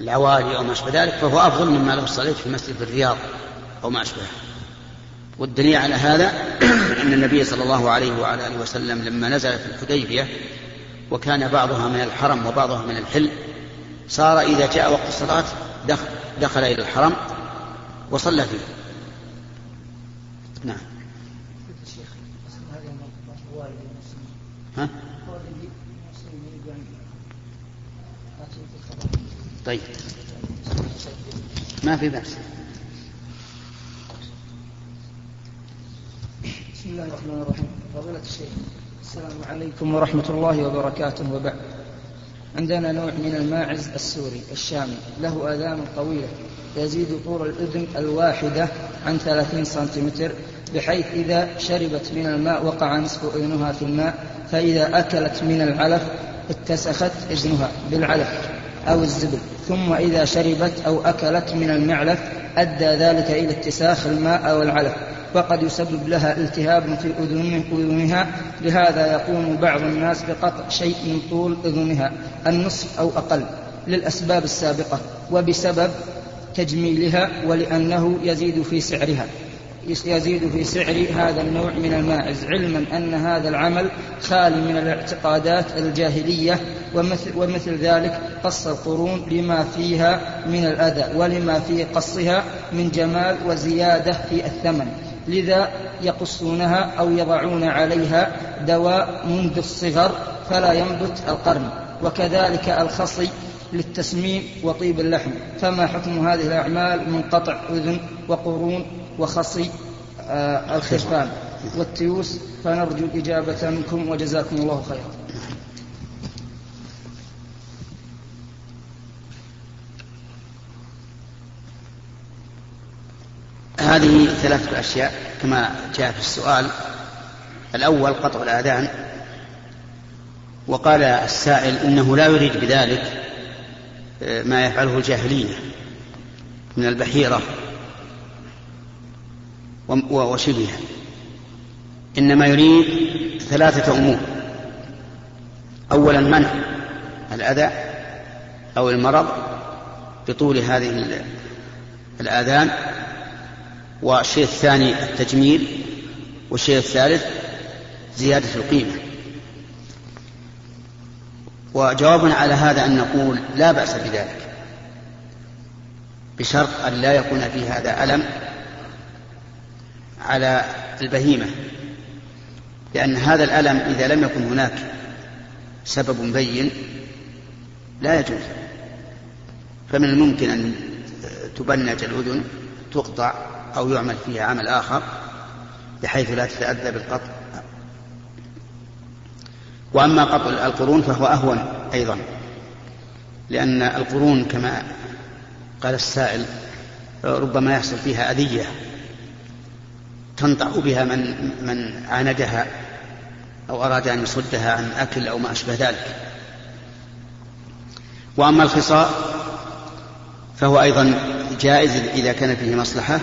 العوالي أو ما أشبه ذلك فهو أفضل مما لو صليت في مسجد الرياض أو ما أشبهه. والدليل على هذا أن النبي صلى الله عليه وعلى آله وسلم لما نزل في الحديبية وكان بعضها من الحرم وبعضها من الحل صار إذا جاء وقت الصلاة دخل, دخل إلى الحرم وصلى فيه. نعم. ها؟ طيب. ما في بأس. بسم الله الرحمن الرحيم. فضيلة الشيخ السلام عليكم ورحمة الله وبركاته. وبعد. عندنا نوع من الماعز السوري الشامي. له آذان طويلة. يزيد طول الأذن الواحدة عن ثلاثين سنتيمتر بحيث إذا شربت من الماء وقع نصف أذنها في الماء فإذا أكلت من العلف اتسخت إذنها بالعلف أو الزبل. ثم إذا شربت أو أكلت من المعلف أدى ذلك إلى اتساخ الماء أو العلف وقد يسبب لها التهاب في أذنها لهذا يقوم بعض الناس بقطع شيء من طول أذنها النصف أو أقل للأسباب السابقة وبسبب تجميلها ولأنه يزيد في سعرها. يزيد في سعر هذا النوع من الماعز علما أن هذا العمل خالي من الاعتقادات الجاهلية ومثل, ومثل ذلك قص القرون لما فيها من الأذى ولما في قصها من جمال وزيادة في الثمن. لذا يقصونها أو يضعون عليها دواء منذ الصغر فلا ينبت القرن. وكذلك الخصي للتسمين وطيب اللحم. فما حكم هذه الأعمال من قطع أذن وقرون وخصي آه الخرفان والتيوس فنرجو الإجابة منكم وجزاكم الله خيرا. هذه ثلاثة أشياء كما جاء في السؤال. الأول قطع الآذان. وقال السائل إنه لا يريد بذلك آه، ما يفعله الجاهلية من البحيرة. وشبهها إنما يريد ثلاثة أمور. أولا منع الأذى أو المرض بطول هذه الآذان. والشيء الثاني التجميل. والشيء الثالث زيادة القيمة. وجوابنا على هذا أن نقول لا بأس بذلك. بشرط أن لا يكون في هذا ألم على البهيمة لأن هذا الألم إذا لم يكن هناك سبب بين لا يجوز. فمن الممكن أن تبنج الأذن تقطع أو يعمل فيها عمل آخر بحيث لا تتأذى بالقطع. وأما قطع القرون فهو أهون أيضا لأن القرون كما قال السائل ربما يحصل فيها أذية. تنطع بها من من عاندها أو أراد أن يصدها عن أكل أو ما أشبه ذلك. وأما الخصاء فهو أيضا جائز إذا كان فيه مصلحة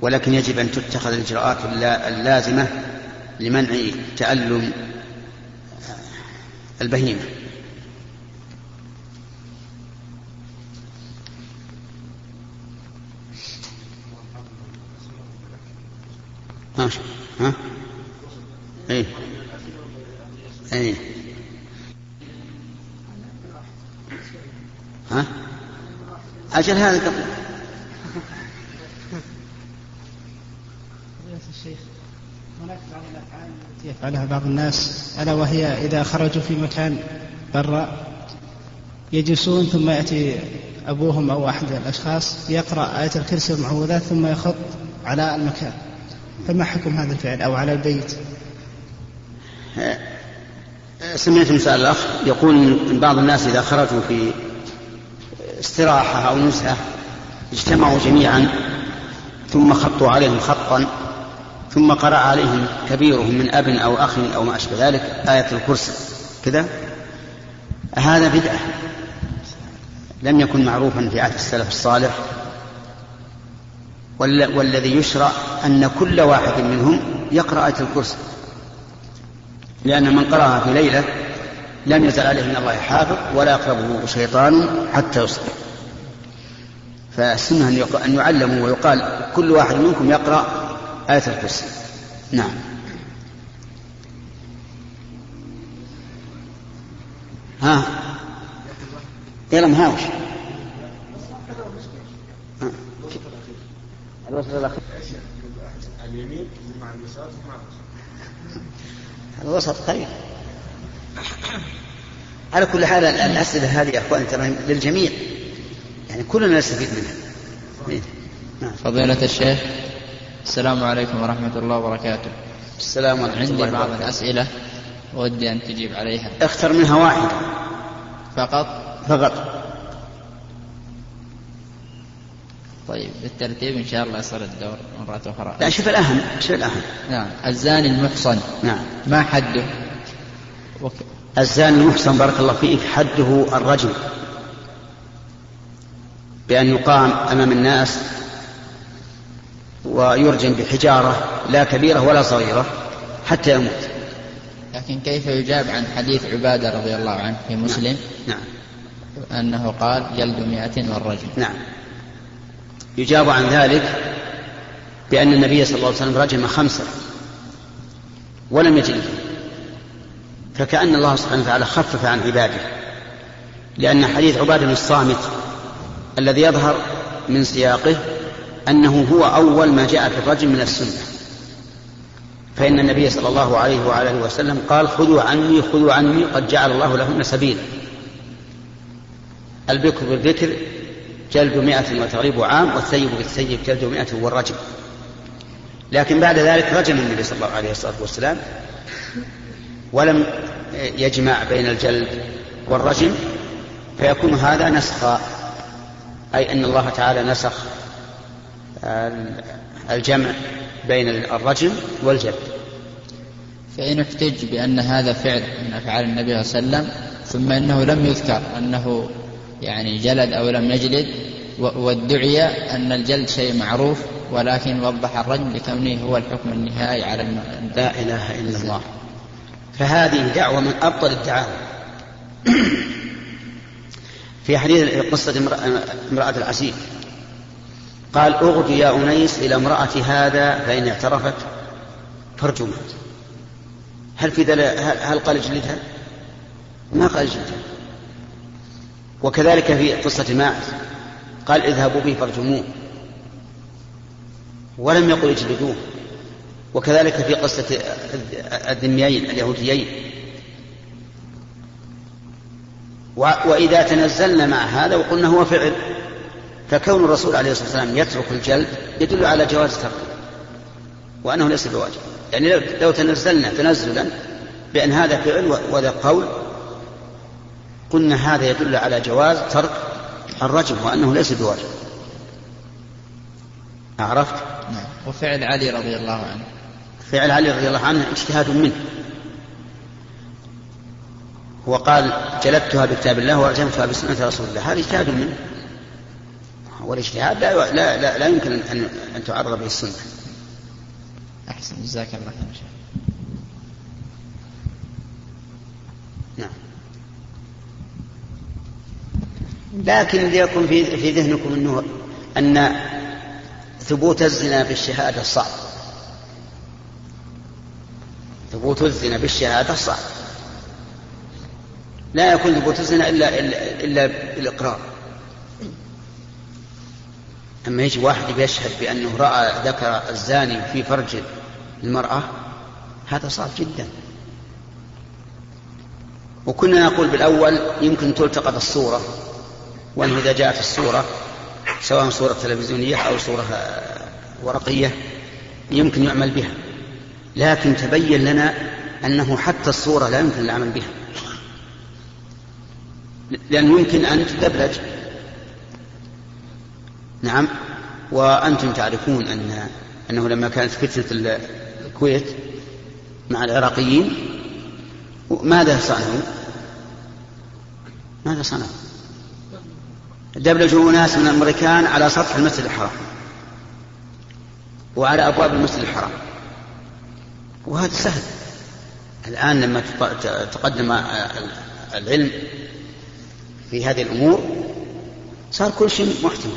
ولكن يجب أن تتخذ الإجراءات اللازمة لمنع تألم البهيمة. ها ها؟ إيه. إيه. ها؟ أجل هذا قبل الشيخ هناك بعض الافعال التي يفعلها بعض الناس ألا وهي إذا خرجوا في مكان برا يجلسون ثم يأتي أبوهم أو أحد الأشخاص يقرأ آية الكرسي والمعوذات ثم يخط على المكان. فما حكم هذا الفعل أو على البيت؟ سمعت مسألة الأخ يقول إن بعض الناس إذا خرجوا في استراحة أو نزهة اجتمعوا جميعا ثم خطوا عليهم خطا ثم قرأ عليهم كبيرهم من أب أو أخ أو ما أشبه ذلك آية الكرسي. كذا؟ هذا بدعة. لم يكن معروفا في عهد السلف الصالح والذي يشرع أن كل واحد منهم يقرأ آية الكرسي. لأن من قرأها في ليلة لم يزل عليه من الله حافظ ولا يقربه شيطان حتى يصبح فالسنة أن يعلموا ويقال كل واحد منكم يقرأ آية الكرسي. نعم. ها؟ يلا مهاوش. الوسط الأخير اليمين مع اليسار مع الوسط خير. على كل حال الأسئلة هذه يا أخوان ترى للجميع. يعني كلنا نستفيد منها. نعم. فضيلة الشيخ السلام عليكم ورحمة الله وبركاته. السلام عليكم عندي بعض الأسئلة ودي أن تجيب عليها. اختر منها واحدة فقط؟ فقط. طيب بالترتيب إن شاء الله يصير الدور مرة أخرى. لا شوف الأهم شوف الأهم. نعم الزاني المحصن. نعم. ما حده؟ وك... الزاني المحصن بارك الله فيك حده الرجم بأن يقام أمام الناس ويرجم بحجارة لا كبيرة ولا صغيرة حتى يموت. لكن كيف يجاب عن حديث عبادة رضي الله عنه في مسلم؟ نعم, نعم. أنه قال جلد مئة والرجم. نعم. يجاب عن ذلك بأن النبي صلى الله عليه وسلم رجم خمسة ولم يجلد فكأن الله سبحانه وتعالى خفف عن عباده لأن حديث عبادة بن الصامت الذي يظهر من سياقه أنه هو أول ما جاء في الرجم من السنة. فإن النبي صلى الله عليه وعلى وسلم قال خذوا عني خذوا عني قد جعل الله لهن سبيلا. البكر بالذكر جلد مئة وتغريب عام والثيب بالثيب جلد مئة والرجم. لكن بعد ذلك رجم النبي صلى الله عليه الصلاة والسلام. ولم يجمع بين الجلد والرجم فيكون هذا نسخا أي أن الله تعالى نسخ الجمع بين الرجم والجلد. فإن احتج بأن هذا فعل من أفعال النبي صلى الله عليه وسلم ثم أنه لم يذكر أنه يعني جلد أو لم يجلد وادعي أن الجلد شيء معروف ولكن وضح الرجم لكونه هو الحكم النهائي على الم... لا إله إلا الله. فهذه دعوة من أبطل الدعاوى. في حديث قصة امرأة العسير. قال اغد يا أنيس إلى امرأة هذا فإن اعترفت فارجمها هل في هل قال اجلدها؟ ما قال اجلدها وكذلك في قصة ماعز. قال اذهبوا به فارجموه. ولم يقل اجلدوه. وكذلك في قصة الذميين اليهوديين. وإذا تنزلنا مع هذا وقلنا هو فعل. فكون الرسول عليه الصلاة والسلام يترك الجلد يدل على جواز تركه. وأنه ليس بواجب. يعني لو تنزلنا تنزلا بأن هذا فعل وهذا قول قلنا هذا يدل على جواز ترك الرجم وأنه ليس بواجب. عرفت؟ نعم. وفعل علي رضي الله عنه. فعل علي رضي الله عنه اجتهاد منه. هو قال جلدتها بكتاب الله ورجمتها بسنة رسول الله. هذا اجتهاد منه. والاجتهاد لا, لا, لا, لا يمكن أن, أن تعرض به السنة. أحسن. جزاك الله خير لكن ليكن في في ذهنكم إنه أن ثبوت الزنا بالشهادة صعب. ثبوت الزنا بالشهادة صعب. لا يكون ثبوت الزنا الا إلا, إلا بالإقرار. أما يجي واحد يشهد بأنه رأى ذكر الزاني في فرج المرأة هذا صعب جدا. وكنا نقول بالأول يمكن تلتقط الصورة. وأنه إذا جاءت الصورة سواء صورة تلفزيونية أو صورة ورقية يمكن يعمل بها لكن تبين لنا أنه حتى الصورة لا يمكن العمل بها لأنه يمكن أن تدبلج نعم وأنتم تعرفون أن أنه لما كانت فتنة الكويت مع العراقيين ماذا صنعوا؟ ماذا صنعوا؟ دبلجوا أناس من الأمريكان على سطح المسجد الحرام وعلى أبواب المسجد الحرام. وهذا سهل. الآن لما تقدم العلم في هذه الأمور صار كل شيء محتمل.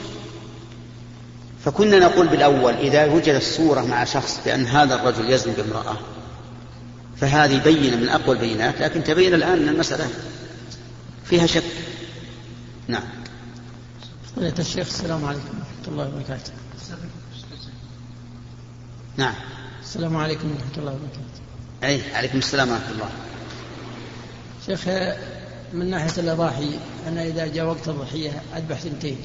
فكنا نقول بالأول إذا وجدت صورة مع شخص بأن هذا الرجل يزني بامرأة فهذه بينة من أقوى البينات لكن تبين الآن أن المسألة فيها شك. نعم. فضيلة الشيخ السلام عليكم ورحمة الله وبركاته. نعم. السلام عليكم ورحمة الله وبركاته. أي عليكم السلام ورحمة الله. شيخ من ناحية الأضاحي أنا إذا جاء وقت الضحية أذبح ثنتين.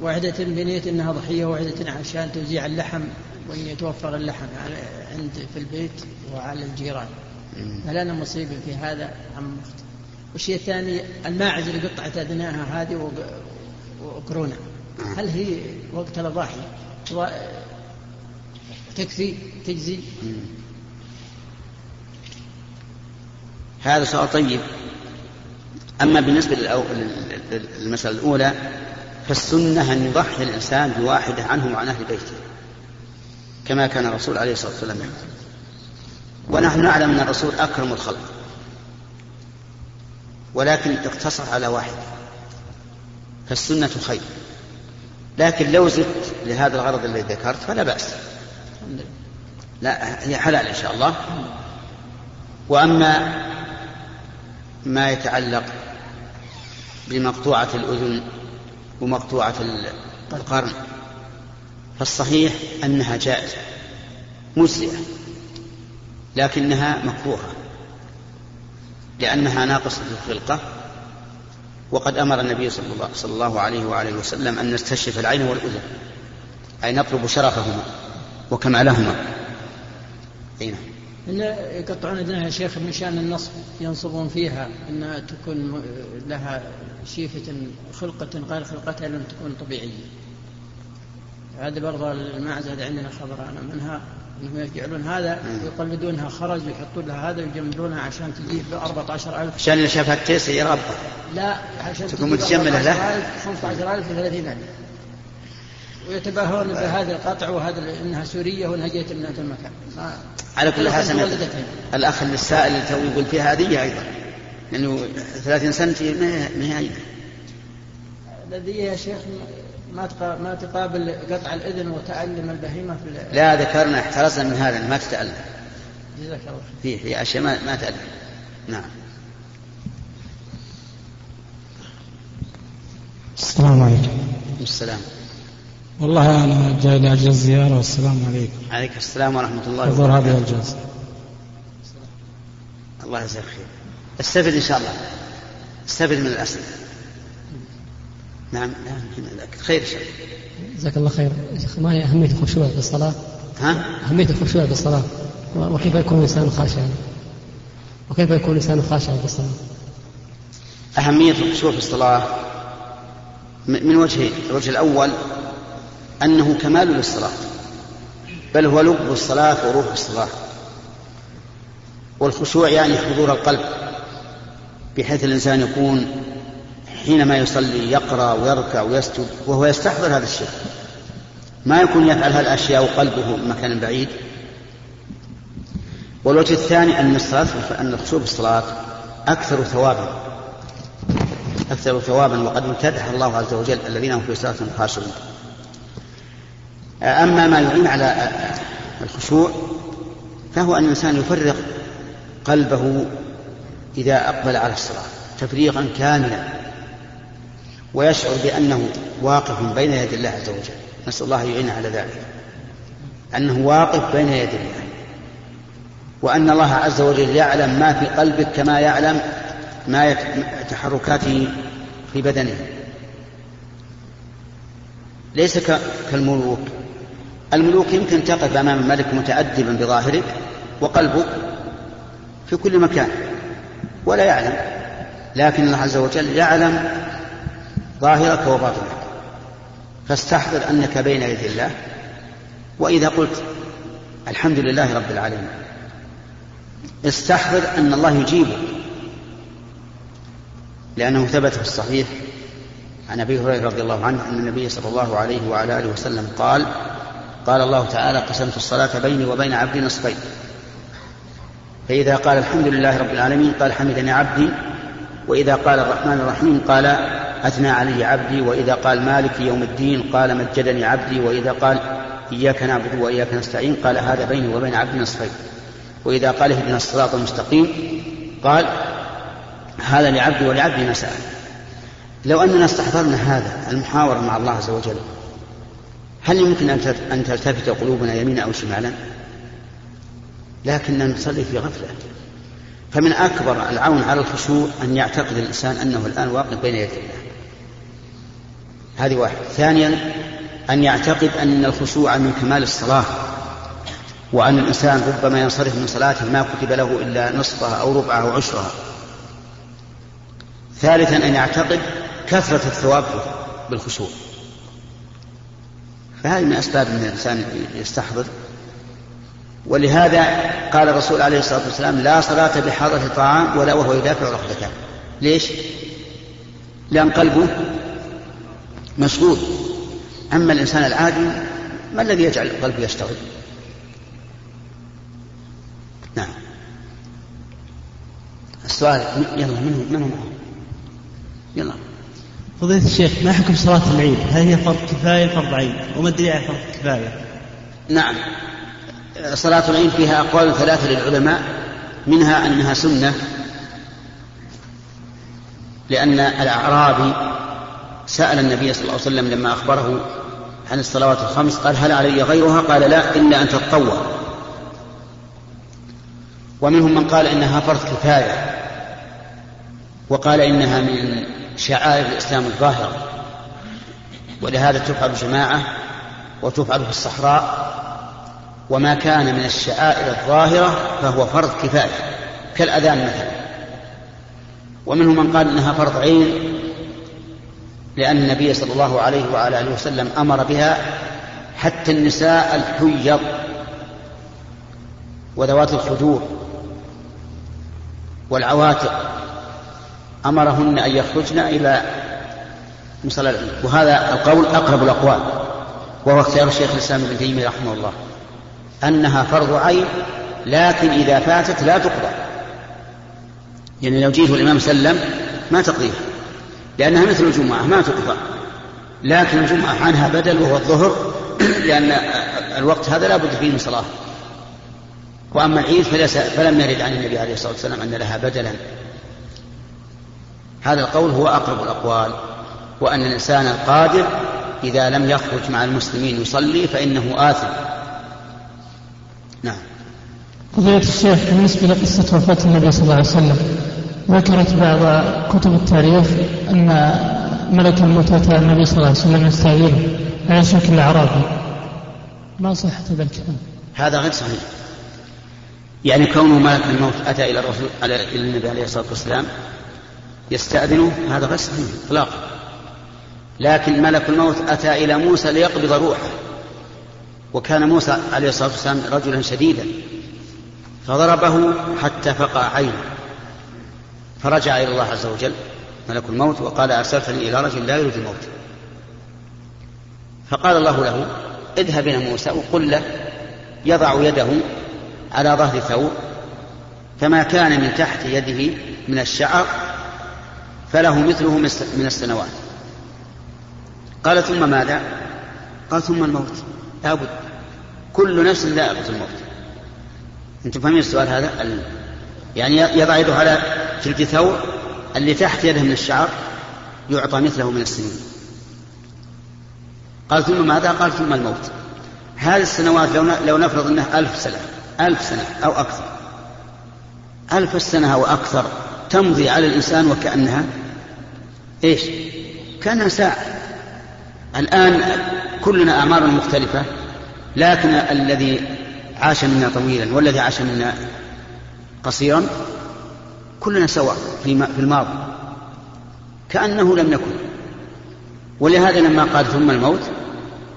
واحدة بنية أنها ضحية وواحدة عشان توزيع اللحم وأن يتوفر اللحم عند في البيت وعلى الجيران. هل أنا مصيب في هذا أم والشيء الثاني الماعز اللي قطعت أذناها هذه وقرونة هل هي وقت الأضاحي؟ تكفي؟ تجزي؟ هذا سؤال طيب. أما بالنسبة للمسألة الأولى فالسنة أن يضحي الإنسان بواحدة عنه وعن أهل بيته كما كان الرسول عليه الصلاة والسلام ونحن نعلم أن الرسول أكرم الخلق ولكن اقتصر على واحد. فالسنة خير. لكن لو زدت لهذا الغرض الذي ذكرت فلا بأس. لا هي حلال إن شاء الله. وأما ما يتعلق بمقطوعة الأذن ومقطوعة القرن فالصحيح أنها جائزة مجزئة لكنها مكروهة لأنها ناقصة الخلقة. وقد أمر النبي صلى الله, صلى الله عليه وآله وسلم أن نستشرف العين والأذن أي نطلب شرفهما وكمالهما. أي نعم. يقطعون أذنها يا شيخ من شأن النصب ينصبون فيها أنها تكون لها شيفة خلقة غير خلقتها لم تكون طبيعية. هذا برضه المعزة هذا عندنا خبر أنا منها. إنهم يجعلون هذا ويقلدونها خرج ويحطون لها هذا ويجملونها عشان تجيب ب 14000 عشان اللي شافها التيس يربى لا عشان تكون متجمله له 15000 و 30000 ويتباهون بهذا القطع وهذا إنها سورية وانها جئت من هذا المكان. على كل حال سمعت الأخ السائل اللي تو يقول فيها هذه أيضا. لأنه 30 سنه ما هي أيضا. الذي يا شيخ ما ما تقابل قطع الإذن وتعلم البهيمة في لا ذكرنا احترزنا من هذا ما تتألم. جزاك الله فيه في أشياء ما, ما تألم. نعم. السلام عليكم. السلام. والله أنا جاي لأجل الزيارة والسلام عليكم. عليك السلام ورحمة الله حضور هذه الجلسة. الله يجزاك خير. استفد إن شاء الله. استفد من الأسئلة. نعم نعم خير إن شاء الله جزاك الله خير ما هي أهمية الخشوع في الصلاة؟ ها؟ أهمية الخشوع في الصلاة وكيف يكون الإنسان خاشعا؟ وكيف يكون الإنسان خاشعا في الصلاة؟ أهمية الخشوع في الصلاة من وجهين، الوجه الأول أنه كمال للصلاة بل هو لب الصلاة وروح الصلاة والخشوع يعني حضور القلب بحيث الإنسان يكون حينما يصلي يقرأ ويركع ويسجد وهو يستحضر هذا الشيء. ما يكون يفعل هذه الأشياء وقلبه مكان بعيد. والوجه الثاني أن الصلاة أن الخشوع في الصلاة أكثر ثوابا. أكثر ثوابا وقد امتدح الله عز وجل الذين هم في صلاة خاشعون. أما ما يعين على الخشوع فهو أن الإنسان يفرغ قلبه إذا أقبل على الصلاة تفريغا كاملا. ويشعر بأنه واقف بين يدي الله عز وجل. نسأل الله يعين على ذلك. أنه واقف بين يدي الله. وأن الله عز وجل يعلم ما في قلبك كما يعلم ما تحركاته في بدنه. ليس كالملوك. الملوك يمكن تقف أمام الملك متأدبا بظاهرك وقلبك في كل مكان. ولا يعلم. لكن الله عز وجل يعلم ظاهرك وباطنك فاستحضر أنك بين يدي الله. وإذا قلت الحمد لله رب العالمين استحضر أن الله يجيبك. لأنه ثبت في الصحيح عن أبي هريرة رضي الله عنه أن النبي صلى الله عليه وعلى آله وسلم قال قال الله تعالى قسمت الصلاة بيني وبين عبدي نصفين. فإذا قال الحمد لله رب العالمين قال حمدني عبدي. وإذا قال الرحمن الرحيم قال أثنى علي عبدي وإذا قال مالك يوم الدين قال مجدني عبدي وإذا قال إياك نعبد وإياك نستعين قال هذا بيني وبين عبدي نصفين. وإذا قال اهدنا الصراط المستقيم قال هذا لعبدي ولعبدي ما سأل لو أننا استحضرنا هذا المحاورة مع الله عز وجل هل يمكن أن تلتفت قلوبنا يمينا أو شمالا؟ لكننا نصلي في غفلة. فمن أكبر العون على الخشوع أن يعتقد الإنسان أنه الآن واقف بين يدي الله. هذه واحد ثانيا أن يعتقد أن الخشوع من كمال الصلاة وأن الإنسان ربما ينصرف من صلاته ما كتب له إلا نصفها أو ربعها أو عشرها. ثالثا أن يعتقد كثرة الثواب بالخشوع. فهذه من أسباب أن الإنسان يستحضر. ولهذا قال الرسول عليه الصلاة والسلام لا صلاة بحضرة طعام ولا وهو يدافع ركبتان ليش؟ لأن قلبه مشغول أما الإنسان العادي ما الذي يجعل قلبه يشتغل؟ نعم السؤال يلا من من هو معه؟ يلا فضيلة الشيخ ما حكم صلاة العيد؟ هل هي فرض كفاية فرض عين؟ وما الدليل على فرض كفاية؟ نعم صلاة العيد فيها أقوال ثلاثة للعلماء منها أنها سنة لأن الأعرابي سأل النبي صلى الله عليه وسلم لما أخبره عن الصلوات الخمس قال هل علي غيرها؟ قال لا إلا أن تتطوع. ومنهم من قال إنها فرض كفاية. وقال إنها من شعائر الإسلام الظاهرة. ولهذا تفعل جماعة وتفعل في الصحراء وما كان من الشعائر الظاهرة فهو فرض كفاية كالأذان مثلا. ومنهم من قال إنها فرض عين. لأن النبي صلى الله عليه وعلى آله وسلم أمر بها حتى النساء الحيض وذوات الخدور والعواتق. أمرهن أن يخرجن إلى مصلى وهذا القول أقرب الأقوال وهو اختيار الشيخ الإسلام ابن تيمية رحمه الله. أنها فرض عين لكن إذا فاتت لا تقضى. يعني لو جيت الإمام سلم ما تقضيها؟ لأنها مثل الجمعة ما تقضى. لكن الجمعة عنها بدل وهو الظهر لأن الوقت هذا لا بد فيه من صلاة. وأما العيد فلم يرد عن النبي عليه الصلاة والسلام أن لها بدلا. هذا القول هو أقرب الأقوال وأن الإنسان القادر إذا لم يخرج مع المسلمين يصلي فإنه آثم. نعم. قضية الشيخ بالنسبة لقصة وفاة النبي صلى الله عليه وسلم ذكرت بعض كتب التاريخ أن ملك الموت أتى النبي صلى الله عليه وسلم يستعينه على شكل أعرابي ما صحة هذا الكلام؟ هذا غير صحيح. يعني كونه ملك الموت أتى إلى الرسول إلى النبي عليه الصلاة والسلام يستأذنه هذا غير صحيح إطلاقا. لكن ملك الموت أتى إلى موسى ليقبض روحه. وكان موسى عليه الصلاة والسلام رجلا شديدا. فضربه حتى فقع عينه. فرجع إلى الله عز وجل ملك الموت وقال أرسلتني إلى رجل لا يريد الموت. فقال الله له اذهب إلى موسى وقل له يضع يده على ظهر ثور فما كان من تحت يده من الشعر فله مثله من السنوات. قال ثم ماذا؟ قال ثم الموت. لابد كل نفس ذائقة الموت. أنتم فاهمين السؤال هذا؟ يعني يضع يده على جلد ثور اللي تحت يده من الشعر يعطى مثله من السنين. قال ثم ماذا؟ قال ثم الموت. هذه السنوات لو لو نفرض إنها ألف سنة ألف سنة أو أكثر. ألف سنة أو أكثر تمضي على الإنسان وكأنها إيش؟ كأنها ساعة. الآن كلنا أعمار مختلفة لكن الذي عاش منا طويلا والذي عاش منا قصيرا كلنا سواء في الماضي. كأنه لم يكن. ولهذا لما قال ثم الموت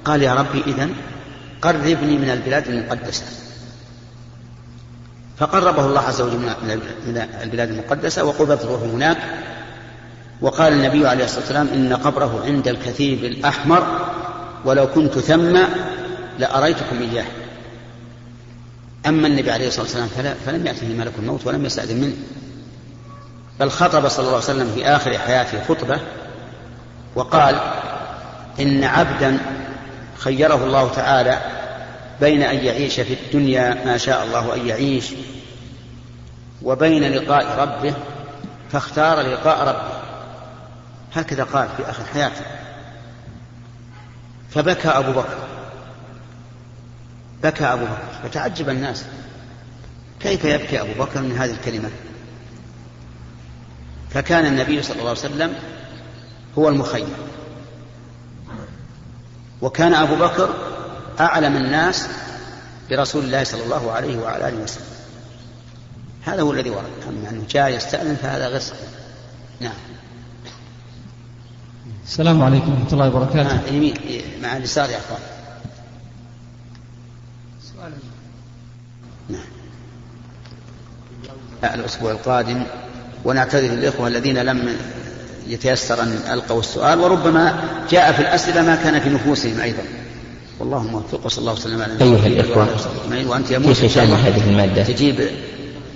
قال يا ربي إذن قربني من البلاد المقدسة. فقربه الله عز وجل من البلاد المقدسة وقبضت روحه هناك. وقال النبي عليه الصلاة والسلام إن قبره عند الكثيب الأحمر ولو كنت ثم لأريتكم إياه. أما النبي عليه الصلاة والسلام فلا فلم يأته ملك الموت ولم يستأذن منه. بل خطب صلى الله عليه وسلم في آخر حياته خطبة وقال إن عبدا خيره الله تعالى بين أن يعيش في الدنيا ما شاء الله أن يعيش وبين لقاء ربه فاختار لقاء ربه. هكذا قال في آخر حياته. فبكى أبو بكر. بكى أبو بكر. فتعجب الناس. كيف يبكي أبو بكر من هذه الكلمة؟ فكان النبي صلى الله عليه وسلم هو المخير وكان أبو بكر أعلم الناس برسول الله صلى الله عليه وعلى آله وسلم. هذا هو الذي ورد. أما أنه جاء يستأذن فهذا غير صحيح. نعم. السلام عليكم ورحمة الله وبركاته. آه يمين مع اليسار يا أخوان. سؤال نعم الأسبوع القادم ونعتذر الإخوة الذين لم يتيسر أن ألقوا السؤال وربما جاء في الأسئلة ما كان في نفوسهم أيضا. والله موفق وصلى الله وسلم على أيها الإخوة وأنت يا في ختام هذه المادة؟ تجيب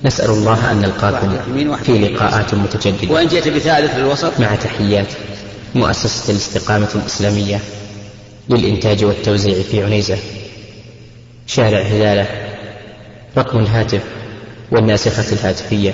نسأل الله أن نلقاكم في. لقاءات متجددة. وإن جئت بثالث للوسط؟ مع تحيات مؤسسة الاستقامة الإسلامية للإنتاج والتوزيع في عنيزة. شارع هلالة رقم الهاتف والناسخة الهاتفية.